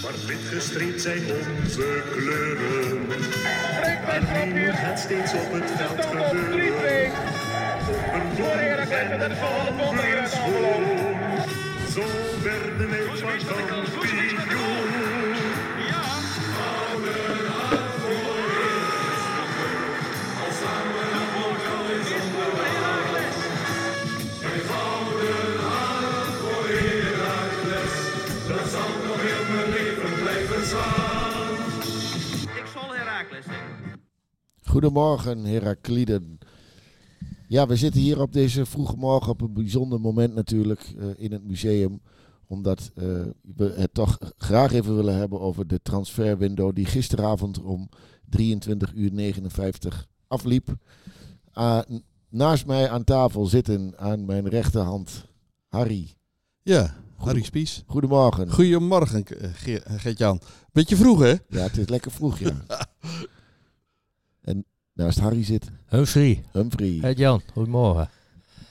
Zwart-wit gestreept zijn onze kleuren. En moet het steeds op het veld gebeuren. Op een blond en anders gewoon. Zo werden wij van kampioen. Goedemorgen, Herakliden. Ja, we zitten hier op deze vroege morgen op een bijzonder moment natuurlijk eh, in het museum. Omdat eh, we het toch graag even willen hebben over de transferwindow die gisteravond om 23 uur 59 afliep. Naast mij aan tafel zitten aan mijn rechterhand Harry. Ja, Harry Spies. Goedemorgen. Goedemorgen, K- Ge- Gert-Jan. Beetje vroeg, hè? Ja, het is lekker vroeg, ja. naast Harry zit Humphrey, Humphrey. het Jan, goedemorgen.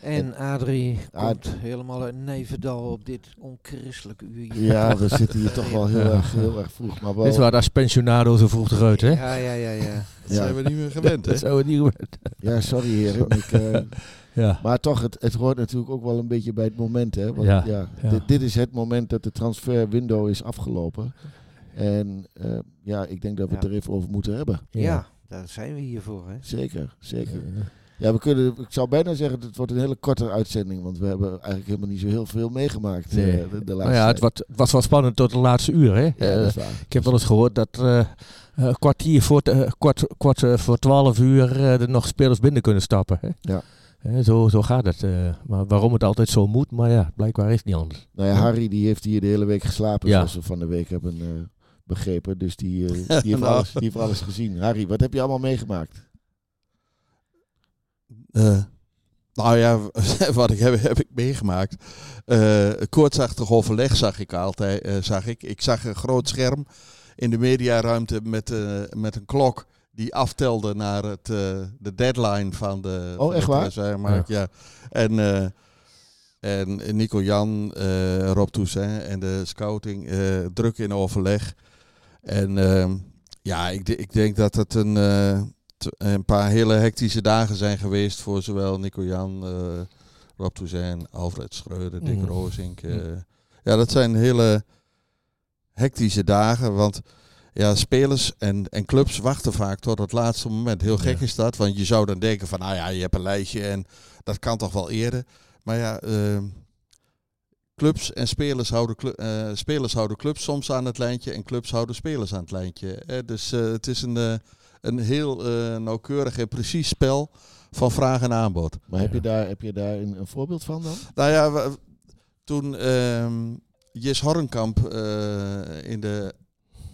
En Adrie Ad- komt helemaal uit Nevendal op dit onchristelijke uur. Ja, we zitten hier toch wel heel Ja. erg, heel erg vroeg. Maar wel, Dit was als pensionado zo vroeg eruit, hè? Ja, ja, ja, ja. Dat zijn we niet meer gewend, hè? Dat zou het niet gewend. Ja, sorry heren. Ik, eh, Ja. maar toch, het, het hoort natuurlijk ook wel een beetje bij het moment. Hè? Want, Ja, ja, ja. Dit, dit is het moment dat de transferwindow is afgelopen. En eh, ja, ik denk dat we het er even over moeten hebben. Ja, daar zijn we hier voor, hè. Zeker, zeker. Ja, we kunnen, ik zou bijna zeggen, het wordt een hele korte uitzending. Want we hebben eigenlijk helemaal niet zo heel veel meegemaakt Nee. eh, de, de laatste Nou ja, het, was, wel spannend tot de laatste uur, hè? Ja, Eh, dat is waar. ik heb wel eens gehoord dat een kwartier voor, kwart, kwart voor twaalf uur er nog spelers binnen kunnen stappen. Hè? Ja. Zo, zo gaat het. maar waarom het altijd zo moet, maar ja, blijkbaar is het niet anders. Nou ja, Harry die heeft hier de hele week geslapen, Ja. zoals we van de week hebben begrepen. Dus die, eh, die, heeft Nou. alles, die heeft alles gezien. Harry, wat heb je allemaal meegemaakt? Eh, nou ja, wat ik heb, heb ik meegemaakt. Eh koortsachtig overleg zag ik altijd. eh, zag ik. ik zag een groot scherm in de mediaruimte met, eh, met een klok die aftelde naar het, eh, de deadline van de. Oh, echt waar? ja. En, eh, en Nico Jan, eh, Rob Toussaint en de scouting eh, druk in overleg. En ehm, ja, ik, ik denk dat het een, eh, een paar hele hectische dagen zijn geweest voor zowel Nico Jan, eh, Rob Toussaint, Alfred Schreuder, Dick Mhm. Roosink. eh. Ja, dat zijn hele hectische dagen, want ja, spelers en, en clubs wachten vaak tot het laatste moment. Heel gek Ja. is dat, want je zou dan denken van, nou ja, je hebt een lijstje en dat kan toch wel eerder. Maar ja, ehm, clubs en spelers houden, eh, spelers houden clubs soms aan het lijntje en clubs houden spelers aan het lijntje. Eh, dus eh, het is een, eh, een heel eh, nauwkeurig en precies spel van vraag en aanbod. Maar heb je daar, heb je daar een, een voorbeeld van dan? Nou ja, we- toen ehm Jis Hornkamp eh, in de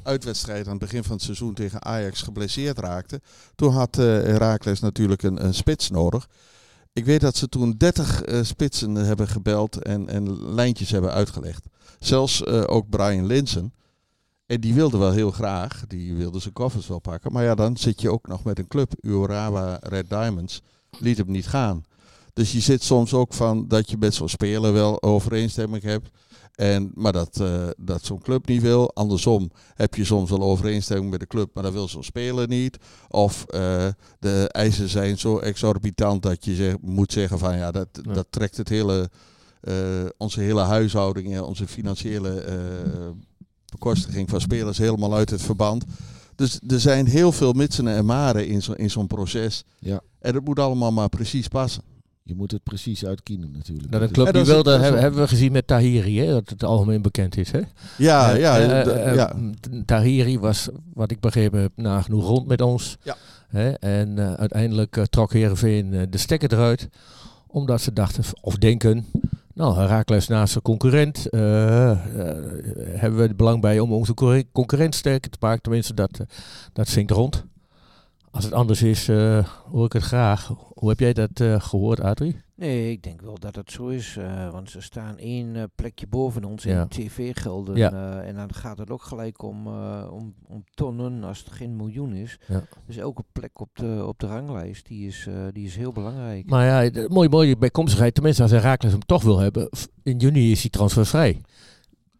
uitwedstrijd aan het begin van het seizoen tegen Ajax geblesseerd raakte, toen had eh Herakles natuurlijk een, een spits nodig. Ik weet dat ze toen 30 eh, spitsen hebben gebeld en, en lijntjes hebben uitgelegd. Zelfs eh, ook Brian Linsen. En die wilde wel heel graag, die wilde zijn koffers wel pakken. Maar ja, dan zit je ook nog met een club, Urawa Red Diamonds, liet hem niet gaan. Dus je zit soms ook van dat je met zo'n speler wel overeenstemming hebt. En, maar dat, eh, dat zo'n club niet wil. Andersom heb je soms wel overeenstemming met de club, maar dat wil zo'n speler niet. Of eh, de eisen zijn zo exorbitant dat je zeg, moet zeggen van ja, dat, Ja. dat trekt het hele, eh, onze hele huishouding en onze financiële bekostiging van spelers helemaal uit het verband. Dus er zijn heel veel mitsen en maren in zo'n in zo'n proces. Ja. En het moet allemaal maar precies passen. Je moet het precies uitkiezen natuurlijk. Dat is- club Ja, die dat wilde, dat hebben, hebben we gezien met Tahiri, hè, dat het algemeen bekend is. Hè? Ja, Eh, ja, eh, eh, ja. Tahiri was, wat ik begrepen heb, nagenoeg rond met ons. Ja. Hè? En eh, uiteindelijk trok Heerenveen de stekker eruit. Omdat ze dachten, of denken, nou, Herakles naast zijn concurrent. hebben we het belang bij om onze concurrent sterker te maken. Tenminste, dat, dat zingt rond. Als het anders is, eh, hoor ik het graag. Hoe heb jij dat eh, gehoord, Adrie? Nee, ik denk wel dat het zo is. eh, want ze staan één plekje boven ons Ja. in tv-gelden. Ja. en dan gaat het ook gelijk om, om, om tonnen als het geen miljoen is. Ja. Dus elke plek op de, op de ranglijst die is, die is heel belangrijk. Maar ja, de- mooi, mooi bijkomstigheid. Tenminste, als Herakles hem toch wil hebben. In juni is hij transfervrij.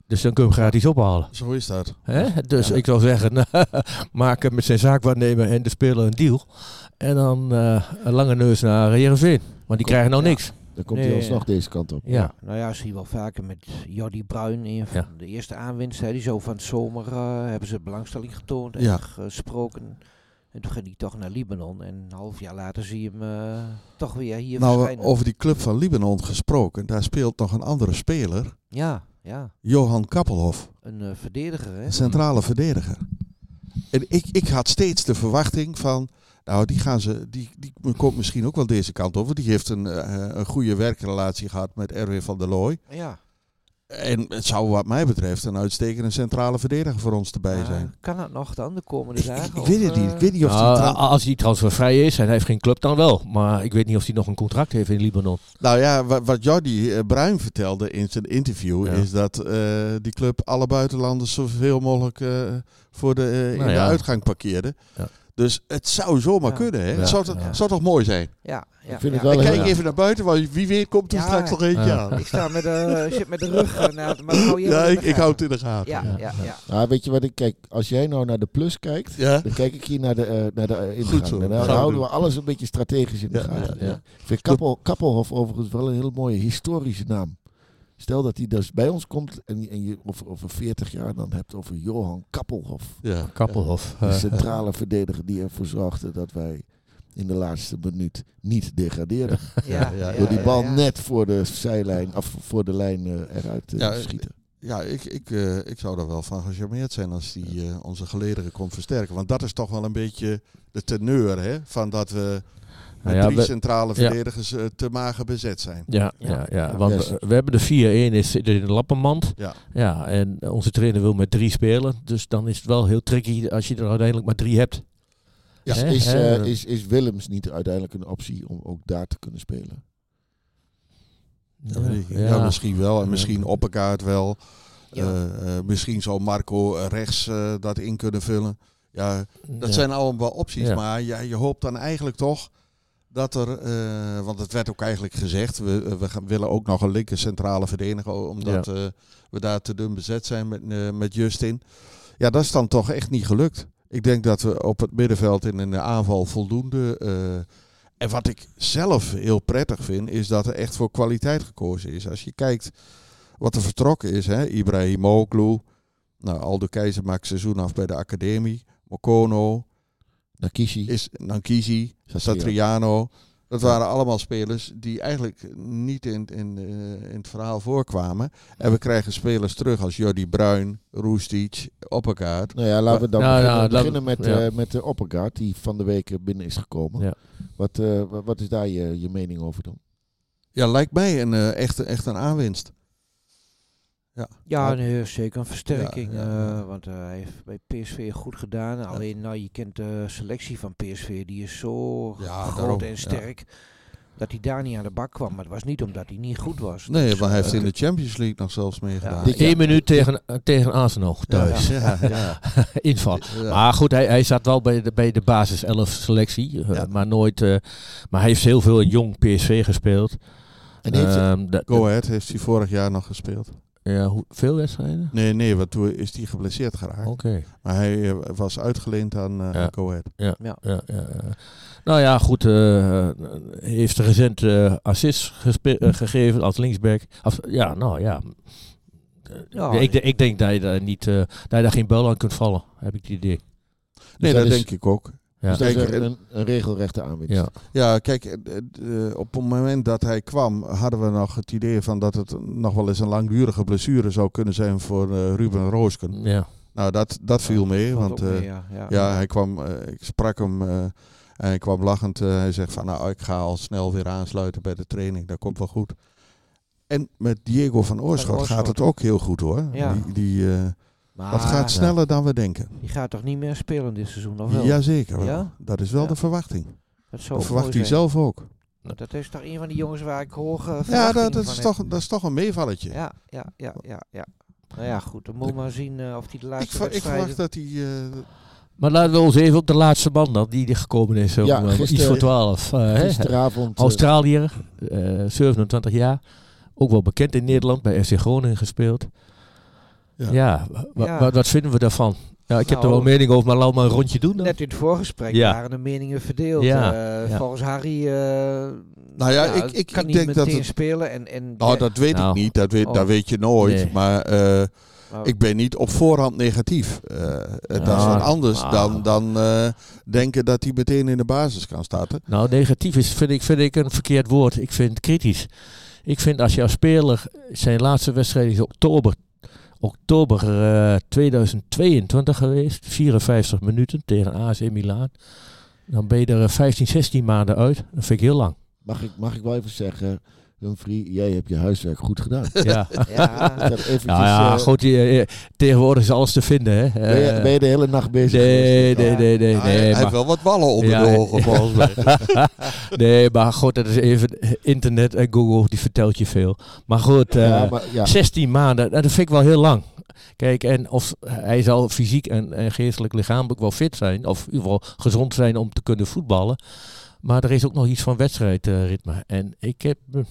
Dus dan kun je hem gratis ophalen. Zo is dat. Hè? Dus Ja. ik zou zeggen, maak hem met zijn zaakwaarnemer en de speler een deal. En dan eh, een lange neus naar Heerenveen. Want die krijgen nou Ja. niks. Dan komt Nee. hij alsnog deze kant op. Ja. Nou ja, zie je wel vaker met Jordi Bruin. Een van Ja. de eerste aanwinst. Hè, die zo van het zomer eh, hebben ze belangstelling getoond en Ja. gesproken. En toen ging hij toch naar Libanon. En een half jaar later zie je hem eh, toch weer hier Nou, verschijnen. over die club van Libanon gesproken. Daar speelt nog een andere speler. Ja, ja. Johan Kappelhof. Een eh, verdediger, hè? Een centrale verdediger. En ik, ik had steeds de verwachting van... Nou, die, gaan ze, die, die komt misschien ook wel deze kant over. Die heeft een, eh, een goede werkrelatie gehad met Erwin van der Looy. Ja. En het zou wat mij betreft een uitstekende centrale verdediger voor ons erbij zijn. Kan dat nog dan, de komende Ik, ik, dagen? ik weet het niet. eh, Ik weet niet of die... Nou, als hij transfervrij is en hij heeft geen club, dan wel. Maar ik weet niet of hij nog een contract heeft in Libanon. Nou ja, wat, wat Jordi eh, Bruin vertelde in zijn interview Ja. is dat eh, die club alle buitenlanders zoveel mogelijk eh, voor de, eh, in Nou de uitgang parkeerde. Ja. Dus het zou zomaar Ja. kunnen. Hè? Ja. het zou, Ja. zou toch mooi zijn? Ja, ja, Ik vind ja. het wel Ik kijk even naar buiten, want wie weet komt er Ja. straks nog eentje Ja. aan. Ik sta met de, zit met de rug eh, naar maar hou je Ja, ik, hou het in de gaten. Ja, Ja. ja, ja. Weet je wat ik kijk? Als jij nou naar de plus kijkt, Ja? dan kijk ik hier naar de, eh, naar de eh, ingang. Goed zo. En dan houden doen. we alles een beetje strategisch in de Ja, gaten. ja, ja. Ik vind Kappel, Kappelhof overigens wel een heel mooie historische naam. Stel dat hij dus bij ons komt en, en je over, over 40 jaar dan hebt over Johan Kappelhof. Ja. Kappelhof. De centrale verdediger die ervoor zorgde dat wij in de laatste minuut niet degradeerden. Ja, ja, Door die bal ja. net voor de zijlijn, of voor de lijn eh, eruit te Ja, eh, schieten. Ja, ik, ik, eh, ik zou er wel van gecharmeerd zijn als die eh, onze gelederen komt versterken. Want dat is toch wel een beetje de teneur, hè? Van dat we met Nou ja, drie we- centrale ja. verdedigers eh, te mager bezet zijn. Ja, Ja. ja, ja, Ja. want Yes. we, we hebben de 4-1 is zit in de lappenmand. Ja. Ja, en onze trainer wil met drie spelen. Dus dan is het wel heel tricky als je er uiteindelijk maar drie hebt. Is, Hè? is, eh, is, is Willems niet uiteindelijk een optie om ook daar te kunnen spelen? Ja, ja, misschien wel. En Ja. misschien op elkaar wel. Ja. Eh, eh, misschien zou Marco rechts dat in kunnen vullen. Ja, dat Ja. zijn allemaal opties. Ja. Maar ja, je hoopt dan eigenlijk toch dat er... eh, want het werd ook eigenlijk gezegd. We, we gaan, willen ook nog een linker centrale verdediger. Omdat eh, we daar te dun bezet zijn met, eh, met Justin. Ja, dat is dan toch echt niet gelukt. Ik denk dat we op het middenveld in een aanval voldoende... eh, en wat ik zelf heel prettig vind, is dat er echt voor kwaliteit gekozen is. Als je kijkt wat er vertrokken is, hè, Ibrahimoglu, nou, Aldo Keizer maakt seizoen af bij de academie, Mokono, Nakishi. is Nankizi, Satriano. Satriano. Dat waren allemaal spelers die eigenlijk niet in, in, eh, in het verhaal voorkwamen. En we krijgen spelers terug als Jordi Bruin, Roestic, Oppergaard. Nou ja, laten we dan Nou, beginnen, nou, met, ja. eh, met de Oppergaard, die van de week binnen is gekomen. Ja. Wat, eh, wa- wat is daar je, je mening over dan? Ja, lijkt mij een, eh, echt, echt een aanwinst. Ja, nee, zeker een versterking. Ja, ja. eh, want eh, hij heeft bij PSV goed gedaan. Alleen, nou, je kent de selectie van PSV. Die is zo Ja, groot daarom, en ja. sterk. Dat hij daar niet aan de bak kwam. Maar het was niet omdat hij niet goed was. Nee, Dus, maar hij heeft in de Champions League nog zelfs meegedaan. Jaar. Eén minuut tegen, eh, tegen Arsenal thuis. Ja, ja, Inval. ja. Maar goed, hij, hij zat wel bij de, bij de basis 11 selectie. Ja. Maar nooit. eh, maar hij heeft heel veel in jong PSV gespeeld. En heeft, Ehm, Go Ahead heeft hij vorig jaar nog gespeeld. Ja, hoe, veel wedstrijden? Nee, nee, want toen is hij geblesseerd geraakt. Oké. Maar hij eh, was uitgeleend aan eh, Ja. aan Go Ahead. Ja, ja, ja, ja. Nou ja, goed. eh, heeft recent eh assist gespe- gegeven als linksback. Ja, nou ja. Ja, ik, ik denk dat je daar niet, eh, dat je daar geen bel aan kunt vallen, heb ik het idee. Nee, dat dat, is- denk ik ook. Ja. dus dat is een, een, een regelrechte aanwinst. Ja. Ja, kijk, eh, eh, op het moment dat hij kwam, hadden we nog het idee van dat het nog wel eens een langdurige blessure zou kunnen zijn voor eh, Ruben Roosken. ja. Nou, dat, dat viel mee, want eh, mee, ja, ja. ja, hij kwam, ik sprak hem eh, en hij kwam lachend. eh, hij zegt van, nou, ik ga al snel weer aansluiten bij de training, dat komt wel goed. En met Diego van Oorschot Oorschot. gaat het ook heel goed hoor. Ja. Die, die, eh, Maar dat gaat sneller dan we denken. die gaat toch niet meer spelen dit seizoen? Of wel? Jazeker wel. Ja? Dat is wel Ja. de verwachting. Dat zou Dat ook verwacht hij zelf ook. Dat is toch een van die jongens waar ik hoge Ja, verwachtingen dat, dat, van is heb. toch, dat is toch een meevalletje. Ja, ja, ja, ja, ja. Nou ja, goed. Dan moet Ik- maar zien eh, of hij de ik, laatste ik wedstrijden... verwacht dat hij... eh, Maar laten we ons even op de laatste man dan, die er gekomen is. om, Ja, eh, iets voor 12. eh, hè. Gisteravond. eh, Australiër, eh 27 jaar. Ook wel bekend in Nederland, bij FC Groningen gespeeld. Ja. Ja, wa- Ja. wa- wat vinden we daarvan? Ja, ik heb er Nou, wel een mening over, maar laat maar een rondje doen dan. Net in het voorgesprek Ja. waren de meningen verdeeld. Ja, Eh, ja. Volgens Harry eh, Nou ja, ik- ik- kan ik niet denk dat het- spelen. En, en Nou, dat weet Nou. ik niet. Dat weet, Oh. dat weet je nooit. Nee. Maar eh, nou, ik ben niet op voorhand negatief. Eh, dat is wat anders nou. dan, dan eh, denken dat hij meteen in de basis kan starten. Nou, negatief is, vind ik, vind ik een verkeerd woord. Ik vind het kritisch. Ik vind als je als speler zijn laatste wedstrijd is oktober, oktober eh, 2022 geweest, 54 minuten tegen AC Milan. Dan ben je er eh, 15, 16 maanden uit. Dat vind ik heel lang. Mag ik, mag ik wel even zeggen, Jij hebt je huiswerk goed gedaan. Ja. ja, eventjes, Nou ja, eh, goed, je- eh, tegenwoordig is alles te vinden. Hè. ben, je, Eh, ben je de hele nacht bezig nee, geweest? nee, nee, nee, hij, hij nee. heeft maar- wel wat ballen onder Ja, de ogen volgens mij. nee, maar goed, dat is even internet en Google, die vertelt je veel. Maar goed, eh, ja, maar, ja. 16 maanden, nou, dat vind ik wel heel lang. Kijk, en of hij zal fysiek en, en geestelijk lichamelijk wel fit zijn, of in ieder geval gezond zijn om te kunnen voetballen. Maar er is ook nog iets van wedstrijdritme. en ik heb, eh,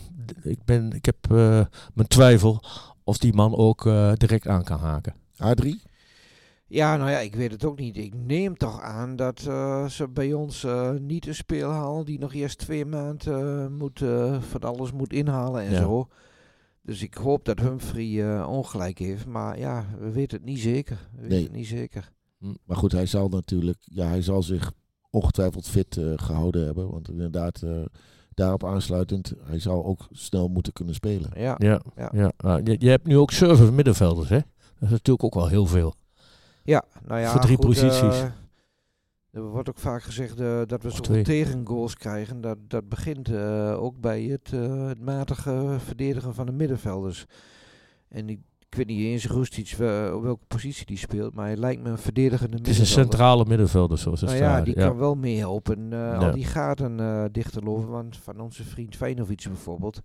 ik ben, ik heb eh, mijn twijfel of die man ook eh, direct aan kan haken. Adrie? ja, nou ja, ik weet het ook niet. Ik neem toch aan dat eh, ze bij ons niet een speel halen die nog eerst twee maanden eh, moet, van alles moet inhalen en Ja. zo. Dus ik hoop dat Humphrey eh, ongelijk heeft. Maar ja, we weten het niet zeker. We weten Nee. het niet zeker. Maar goed, hij zal natuurlijk, ja, hij zal zich ongetwijfeld fit eh, gehouden hebben. Want inderdaad, eh, daarop aansluitend, hij zou ook snel moeten kunnen spelen. Ja, Ja, Ja. ja. nou, je, je hebt nu ook zeven middenvelders, hè? Dat is natuurlijk ook wel heel veel. Ja, nou ja, Voor drie goed, posities. eh, er wordt ook vaak gezegd eh, dat we zoveel tegengoals krijgen. Dat, dat begint eh, ook bij het, eh, het matige verdedigen van de middenvelders. En ik, ik weet niet eens Roestic eh, op welke positie die speelt, maar hij lijkt me een verdedigende Het is een middenvelder. centrale middenvelder, zoals het Nou ja, staat. die kan wel meehelpen. eh Ja. Al die gaten eh dichter lopen. Want van onze vriend Feinovic bijvoorbeeld.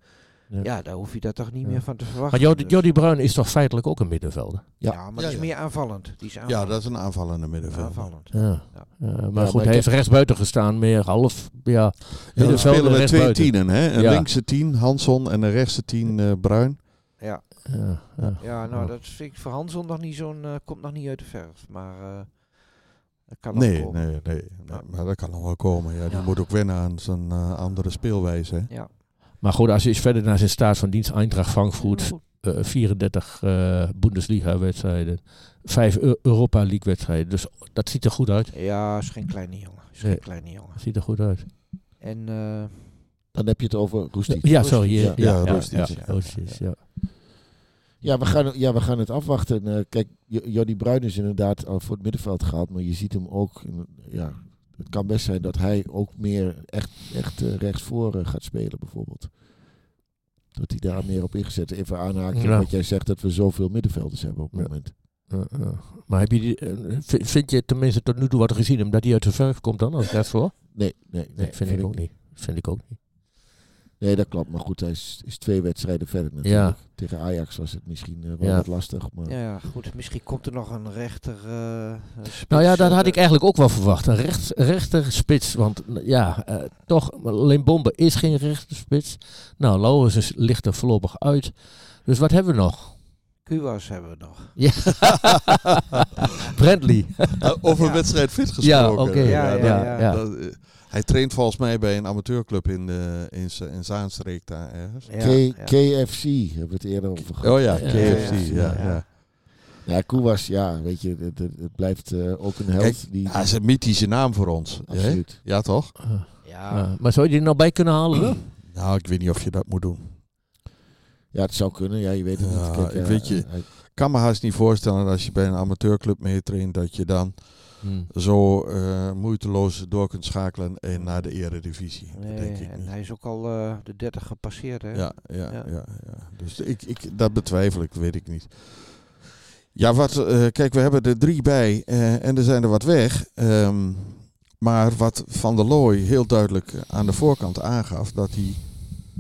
Ja. Ja. daar hoef je daar toch niet Ja. meer van te verwachten. Maar Jordi, Dus- Bruin is toch feitelijk ook een middenvelder? Ja. ja, maar Ja, die is ja. meer aanvallend. Die is Ja, dat is een aanvallende middenveld. aanvallend. Ja. Ja. Ja, maar goed, hij heeft rechtsbuiten gestaan, meer half. Ja, Ja, dan middenvelder, spelen we twee tienen. Hè? Een Ja. linkse tien, Hansson, en een rechtse tien, eh, Bruin. Ja. Ja, ja. Ja, nou, dat vind ik voor Hanson nog niet zo'n. eh, komt nog niet uit de verf. Maar eh dat kan nog Nee, komen. nee, nee, nee, Ja. Maar dat kan nog wel komen. Ja, die Ja. moet ook wennen aan zijn eh, andere speelwijze. Hè? Ja. Maar goed, als je eens verder naar zijn staat van dienst, Eintracht Frankfurt, Heel goed. eh, 34 eh Bundesliga-wedstrijden, 5 Eu- Europa League-wedstrijden. Dus dat ziet er goed uit. Ja, is geen kleine jongen. Is Nee. geen kleine jongen. Ziet er goed uit. En eh, Dan heb je het over Roestic. Ja, sorry. Ja, Ja, ja, ja, ja, we gaan, ja, we gaan het afwachten. Eh, kijk, J- Jordi Bruin is inderdaad al voor het middenveld gehaald. Maar je ziet hem ook... in- ja, het kan best zijn dat hij ook meer echt, echt eh, rechtsvoor eh, gaat spelen bijvoorbeeld. Dat hij daar meer op ingezet. Even aanhaken Ja. wat jij zegt dat we zoveel middenvelders hebben op het Ja. moment. Maar heb je die, vind je tenminste tot nu toe wat gezien hem dat hij uit de verf komt dan als rechtsvoor? Nee, nee, nee. Nee, vind ik ook niet. Vind ik ook niet. Nee, dat klopt. Maar goed, hij is, is twee wedstrijden verder natuurlijk. Tegen Ajax was het misschien eh, wel Ja. wat lastig. Maar ja, ja, goed. Misschien komt er nog een rechter. eh, spits, Nou ja, dat eh, had ik eigenlijk ook wel verwacht. Een rechts, rechter spits. Want ja, eh, toch, alleen Bombe is geen rechter spits. Nou, Lauwers is- ligt er voorlopig uit. Dus wat hebben we nog? Kuwas hebben we nog. Ja. Brentley. Eh, Over Ja. wedstrijd fit gesproken. Ja, oké. Ja, dat- ja, ja. dat, eh, hij traint volgens mij bij een amateurclub in, de, in, Zaanstreek daar ergens. Ja, K- ja. KFC hebben we het eerder over gehad. Oh ja, KFC. ja, Ja, ja. ja. Ja, Koewas, ja, weet je, het, blijft eh, ook een held. Kijk, die, Hij is een mythische naam voor ons. hè? absoluut. Ja, toch? Ja, Ja, maar zou je die er nou bij kunnen halen? Nou, ik weet niet of je dat moet doen. Ja, het zou kunnen. Ja, je weet het Ja, niet. Kijk, ik weet je- kan me haast niet voorstellen dat als je bij een amateurclub meetraint, dat je dan Hmm. zo eh, moeiteloos door kunt schakelen en naar de eredivisie. nee, denk ik en niet. hij is ook al eh, de 30 gepasseerd. Hè? Ja, ja, ja. Ja. Dus ik, ik, dat betwijfel ik, weet ik niet. Ja, wat, eh, kijk, we hebben er drie bij en er zijn er wat weg. Ehm, maar wat Van der Looy heel duidelijk aan de voorkant aangaf, dat hij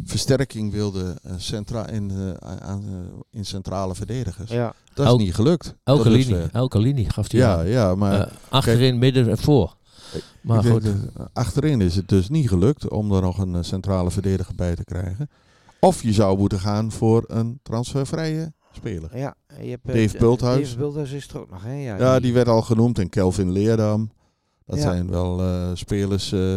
versterking wilde eh, centra in, eh, aan, eh, in centrale verdedigers. Ja. Dat is niet gelukt. Elke linie, elke linie gaf hij Ja, aan. ja, maar achterin, midden en voor. Maar goed. achterin is het dus niet gelukt om er nog een centrale verdediger bij te krijgen. Of je zou moeten gaan voor een transfervrije speler. Ja, je hebt, Dave Bulthuis. Dave Bulthuis is er ook nog, hè? Ja, Ja, die werd al genoemd. En Kelvin Leerdam. Dat Ja. zijn wel eh, spelers eh,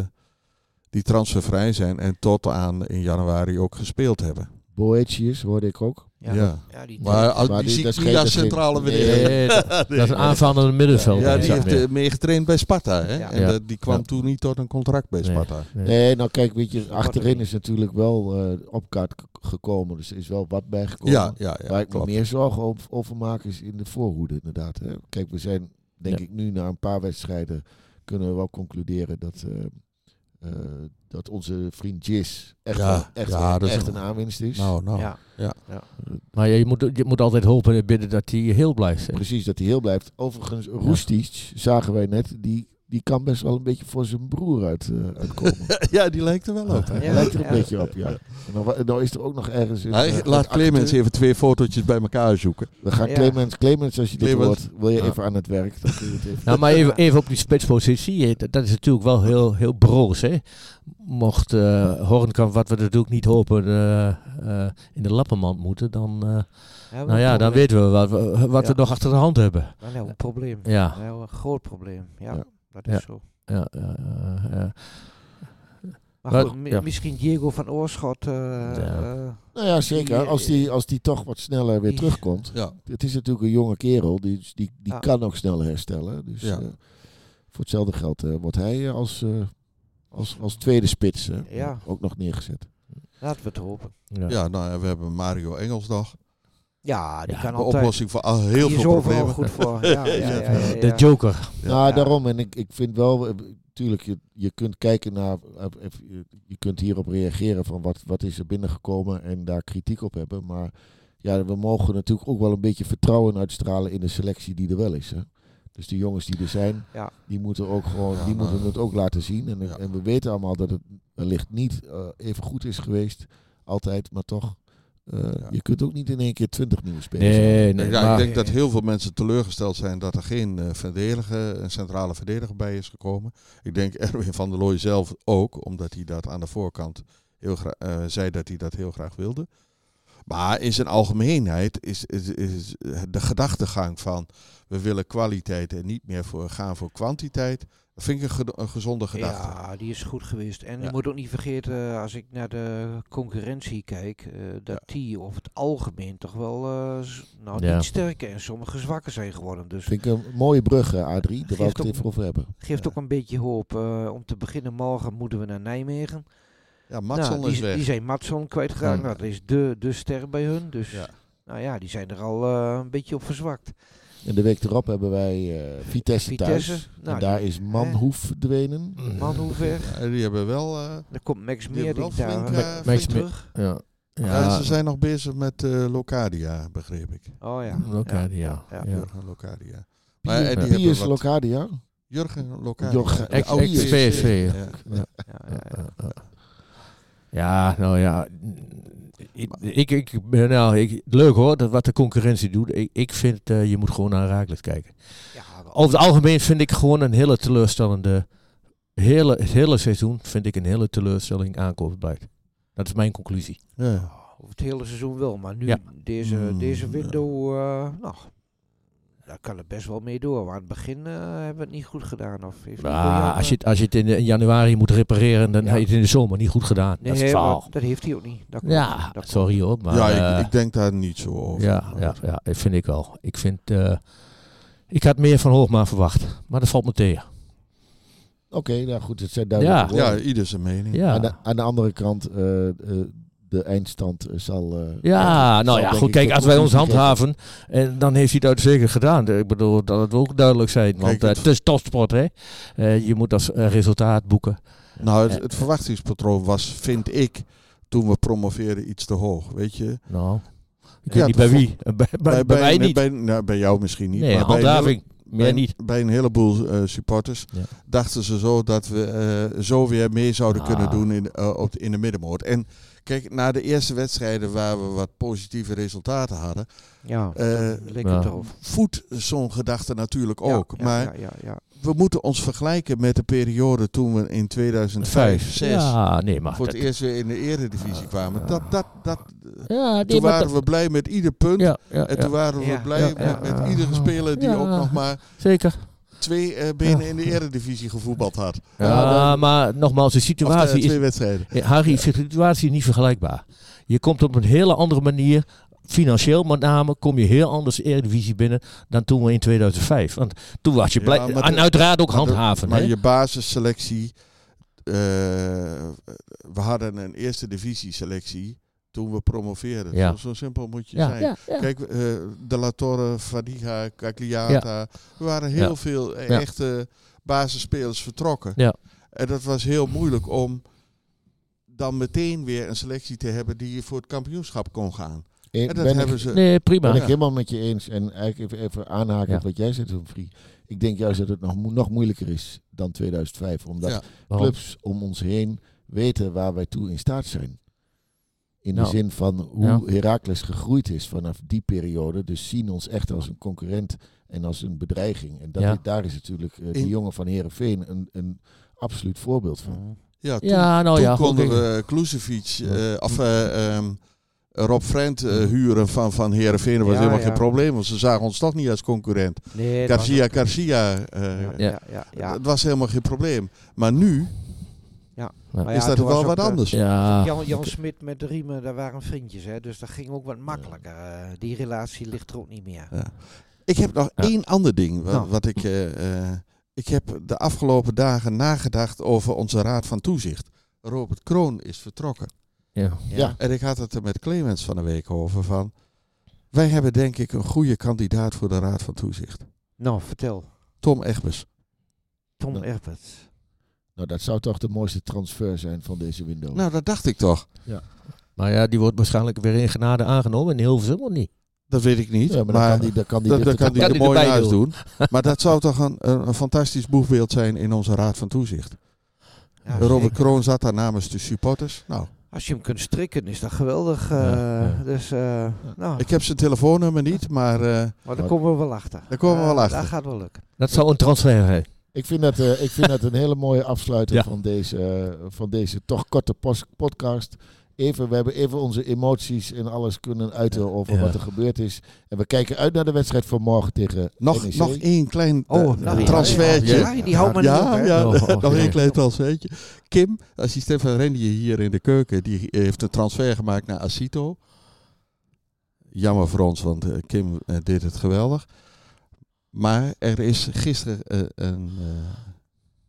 die transfervrij zijn en tot aan in januari ook gespeeld hebben. Boetius hoorde ik ook. Ja, Ja. ja, die, Maar als- Maar die, die- zie ik niet als centrale nee. verdediger. Nee, dat, dat is een aanvallende middenvelder. Ja, die heeft meer. eh, meegetraind bij Sparta. Hè? Ja. En die kwam Ja. toen niet tot een contract bij. Sparta. Nee. Nee, nou kijk, weet je, achterin er is natuurlijk wel eh, op kaart gekomen. Dus er is wel wat bijgekomen. Ja, ja, ja Waar ik me meer zorgen over, over maak is in de voorhoede inderdaad. Hè. Kijk, we zijn denk Ja. ik nu na een paar wedstrijden kunnen we wel concluderen dat, eh, eh, dat onze vriend Jis echt, Ja, een- echt, ja, een- dat is echt een- een aanwinst is. Nou, nou. ja. Maar ja, je, moet, je moet altijd hopen en bidden dat hij heel blijft. hè. Precies, dat hij heel blijft. Overigens, Roestic, zagen wij net, die, die kan best wel een beetje voor zijn broer uit, eh, uitkomen. ja, die lijkt er wel op. hè? Ja. Lijkt er een Ja. beetje op, ja. En dan, dan is er ook nog ergens... Een, Nou, eh, laat Clemens acteur. even twee fotootjes bij elkaar zoeken. We gaan Ja. Clemens, Clemens, als je dit Clemens. hoort, wil je Ja. even aan het werk. Dan kun je het even... Nou, maar even, even op die spitspositie. hè, Dat, dat is natuurlijk wel heel, heel broos. Hè? Mocht eh Hornkamp, wat we natuurlijk niet hopen, eh, eh, in de lappenmand moeten, dan, eh, Ja, nou ja, dan weten we wat, we, wat we nog achter de hand hebben. Wel een probleem. Ja, een groot probleem. Ja, Ja. Dat is Ja. zo. ja, ja, ja, ja. Maar goed, mi- misschien Diego van Oorschot. eh, Ja. eh, Nou ja, zeker. Als die, als die toch wat sneller weer die- terugkomt. Ja. Het is natuurlijk een jonge kerel, die, die, die Ja. kan ook snel herstellen. Dus Ja. eh, voor hetzelfde geld wordt hij als, eh, als, als tweede spits Ja. ook nog neergezet. laten we het hopen. Ja. Ja, nou, ja, we hebben Mario Engels nog. Ja, die Ja, kan altijd. oplossing voor al heel die is veel problemen. goed voor. Ja, ja, ja, ja, ja. De Joker. Nou, Ja. daarom. En ik, ik vind wel, eh, tuurlijk, je, je kunt kijken naar, eh, even, je- kunt hierop reageren van wat, wat is er binnengekomen en daar kritiek op hebben. Maar ja, we mogen natuurlijk ook wel een beetje vertrouwen uitstralen in de selectie die er wel is. Hè. Dus de jongens die er zijn, Ja. die moeten ook gewoon, Ja, die nou. moeten het ook laten zien. En, Ja. en we weten allemaal dat het wellicht niet eh, even goed is geweest, altijd, maar toch. Eh, Ja. Je kunt ook niet in één keer twintig nieuwe spelers Nee, nee. ja, maar, ik denk dat heel veel mensen teleurgesteld zijn dat er geen eh, verdediger, een centrale verdediger bij is gekomen. Ik denk Erwin van der Looy zelf ook, omdat hij dat aan de voorkant heel graag, eh, zei dat hij dat heel graag wilde. Maar in zijn algemeenheid is, is, is de gedachtegang van we willen kwaliteit en niet meer voor, gaan voor kwantiteit. Dat vind ik een, ge- een gezonde gedachte. Ja, die is goed geweest. En Ja. je moet ook niet vergeten, eh, als ik naar de concurrentie kijk, eh, dat die over het algemeen toch wel eh, nou, Ja. niet sterker en sommige zwakker zijn geworden. Dus Vind ik een mooie brug, eh, Adrie. Daar wou ik Geeft het ook- even over hebben. geeft Ja. ook een beetje hoop. Eh, om te beginnen morgen moeten we naar Nijmegen. Ja, Matson nou, is die, weg. die zijn Matson kwijtgeraakt. Ja. Nou, dat is de, de ster bij hun. Dus Ja. nou ja, die zijn er al eh, een beetje op verzwakt. En de week erop hebben wij eh, Vitesse, Vitesse, thuis. nou, en daar die- is Manhoef verdwenen. Man, hoe ver? Ja, die hebben wel... eh, Er komt Max die daar flink, eh, flink Max terug. ja. ja. Ja, ze zijn nog bezig met eh, Locadia, begreep ik. Oh ja. Locadia, ja. Jurgen Locadia. Maar, en die wat- Locadia. Jurgen Locadia. Jurgen- oude ex-PSV, Ja. Ja. Nou ja. Ik, ik, nou, ik, leuk hoor, dat wat de concurrentie doet. Ik, ik vind, eh, je moet gewoon naar Raakles kijken. Ja, Over het algemeen vind ik gewoon een hele teleurstellende, hele, het hele seizoen vind ik een hele teleurstelling aankoopbeleid. Dat is mijn conclusie. Ja. Over het hele seizoen wel, maar nu Ja. deze, Mm, deze ja. window, eh, nou, daar kan het best wel mee door. Maar aan het begin eh, hebben we het niet goed gedaan. Of heeft Ah, als, je, eh, het- als je het in, de- in januari moet repareren, dan Ja. heb je het in de zomer niet goed gedaan. dat is het dat heeft hij ook niet. Dat. Ja, Dat sorry hoor. Maar, ja, eh, ik, ik denk daar niet zo over. ja, ja, ja, dat vind ik wel. Ik vind, eh, ik had meer van Hoogma verwacht, maar dat valt me tegen. Oké, nou goed, het zijn duidelijke Ja, woorden. ieder zijn mening. Ja. Aan, de, aan de andere kant, eh, eh, de eindstand eh, zal... eh, Ja, zal nou ja, goed. Kijk, als wij ons handhaven, en dan heeft hij het uitstekend gedaan. Ik bedoel, dat het ook duidelijk zijn. Want Kijk, eh, het- is topsport, hè. Eh, je moet als eh, resultaat boeken. Nou, het, Eh. het verwachtingspatroon was, vind ik, toen we promoveerden iets te hoog. Weet je? Nou, ik Ja, weet niet bij wie. Bij, bij, bij mij niet. Bij, nou, bij jou misschien niet. nee, maar bij een handhaving. bij, niet. Bij een heleboel eh, supporters Ja. dachten ze zo dat we eh, zo weer mee zouden Ah. kunnen doen in, eh, op, in de middenmoot. En Kijk, na de eerste wedstrijden waar we wat positieve resultaten hadden, Ja, Eh, dan leek ja. het erop. voedt zo'n gedachte natuurlijk Ja, ook. ja, maar ja, ja, ja. we moeten ons vergelijken met de periode toen we in 2005, 6 Ja, nee, maar... voor het dat- eerst weer in de eredivisie kwamen. Dat, dat, dat, ja, nee, toen waren dat- we blij met ieder punt. Ja, ja, En ja, toen waren we Ja, blij ja, met, ja, met ja. iedere speler die Ja. ook nog maar zeker. Twee eh, benen in de eredivisie gevoetbald had. Ja, dan- maar nogmaals, de eh, situatie twee is... wedstrijden. Harry, de situatie is niet vergelijkbaar. Je komt op een hele andere manier, financieel met name, kom je heel anders de Eredivisie binnen dan toen we in 2005. Want toen was je blij, en de- uiteraard ook Maar de- handhaven. Maar hè? je basisselectie. eh, we hadden een eerste divisie selectie toen we promoveerden. Ja. Zo, zo simpel moet je ja, zijn. ja, ja. Kijk, eh, De La Torre, Fadiga, Cagliata. Er waren heel Ja. veel eh, Ja. echte basisspelers vertrokken. Ja. En dat was heel moeilijk om dan meteen weer een selectie te hebben die voor het kampioenschap kon gaan. Eh, En dat ben hebben ik, ze. Nee, prima. ben ik helemaal met je eens. En eigenlijk even, even aanhaken Ja. op wat jij zegt, Humphrey. Ik denk juist dat het nog, mo- nog moeilijker is dan 2005. Omdat clubs om ons heen weten waar wij toe in staat zijn. In de zin van hoe ja. Heracles gegroeid is vanaf die periode. Dus zien ons echt als een concurrent en als een bedreiging. En dat, Ja. daar is natuurlijk eh, die In- jongen van Herenveen een, een absoluut voorbeeld van. Ja, toen, Ja, nou toen ja. konden we Klusevic, eh, of eh, ehm, Rob Friend huren van, van Heerenveen. Dat was Ja, helemaal ja. geen probleem, want ze zagen ons toch niet als concurrent. Nee, Garcia, ook- Garcia, eh, Ja, Ja. ja, ja, ja. dat was helemaal geen probleem. Maar nu Maar ja, is dat wel wat anders. Ja, Jan, Jan Smit met de riemen, daar waren vriendjes, hè, dus dat ging ook wat makkelijker. eh, die relatie ligt er ook niet meer. Ik heb nog Ja. één ander ding wat, Nou. wat ik... eh, eh, ik heb de afgelopen dagen nagedacht over onze raad van toezicht. Robert Kroon is vertrokken. ja. Ja. En ik had het er met Clemens van de week over van... Wij hebben denk ik een goede kandidaat voor de raad van toezicht. Nou, vertel. Tom Egbers. Tom Nou. Nou, dat zou toch de mooiste transfer zijn van deze window. Nou, dat dacht ik toch. Maar ja, die wordt waarschijnlijk weer in genade aangenomen in Hilversum, of niet? Dat weet ik niet. ja, maar, dan kan die, dan kan die dat, kan er mooi naast doen. Maar dat zou toch een, een, een fantastisch boegbeeld zijn in onze raad van toezicht. Ja, Robert. Kroon zat daar namens de supporters. Nou, Als je hem kunt strikken, is dat geweldig. eh, Ja, ja. Dus, eh, nou, ik heb zijn telefoonnummer niet, maar eh, maar daar komen we wel achter. Daar komen we wel achter. Dat gaat wel lukken. Dat zou een transfer zijn. Ik vind dat, eh, ik vind dat een hele mooie afsluiter Ja. van, deze, eh, van deze toch korte podcast. Even, we hebben even onze emoties en alles kunnen uiten over Ja. wat er gebeurd is. En we kijken uit naar de wedstrijd van morgen tegen nog, NEC. nog één klein Oh, nou, transfertje. Ja, die houdt me niet op, Ja, hè? ja Oh, oh, nog één klein transfertje. Kim, assistent van Rendier hier in de keuken, die heeft een transfer gemaakt naar Asito. Jammer voor ons, want Kim deed het geweldig. Maar er is gisteren eh, een, eh,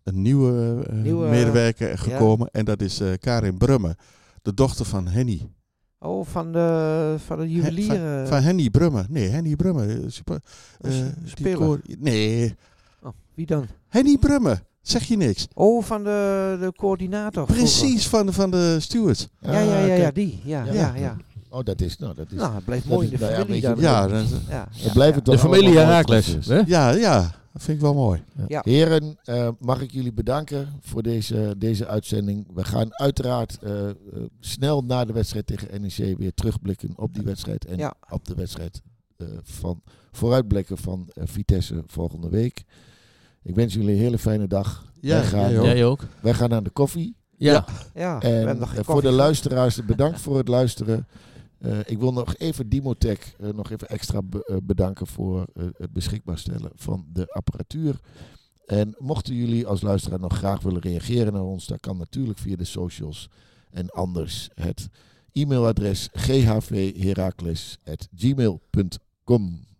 een nieuwe, eh, Nieuwe, medewerker gekomen. En dat is eh, Karin Brumme, de dochter van Henny. Oh, van de, van de juwelier. Van, van Henny Brumme. Nee, Henny Brumme. Super, eh, speler. nee, oh, wie dan? Henny Brumme. Zeg je niks? Oh, van de, de coördinator. vroeger. Precies, van, de- van de stewards. Ja, ja, ja, ja, kijk. die. Ja, Ja. ja, ja. Oh, dat is, nou, dat is. Nou, het blijft mooi in de nou ja, familie. Ja, ook. dat, ja, we ja, blijven ja. toch De familie Herakles. ja, ja, dat vind ik wel mooi. Ja. Heren, eh, mag ik jullie bedanken voor deze, deze uitzending. We gaan uiteraard eh, eh, snel na de wedstrijd tegen NEC weer terugblikken op die wedstrijd. En Ja. op de wedstrijd eh, van vooruitblikken van Vitesse volgende week. Ik wens jullie een hele fijne dag. Ja, wij, gaan, jij ook. Jij ook? wij gaan aan de koffie. Ja. Ja, we En hebben nog geen eh, voor de luisteraars, bedankt voor het luisteren. Eh, ik wil nog even Dimotech eh, nog even extra eh, bedanken voor het beschikbaar stellen van de apparatuur. En mochten jullie als luisteraar nog graag willen reageren naar ons, dat kan natuurlijk via de socials. En anders het e-mailadres ghvherakles.gmail.com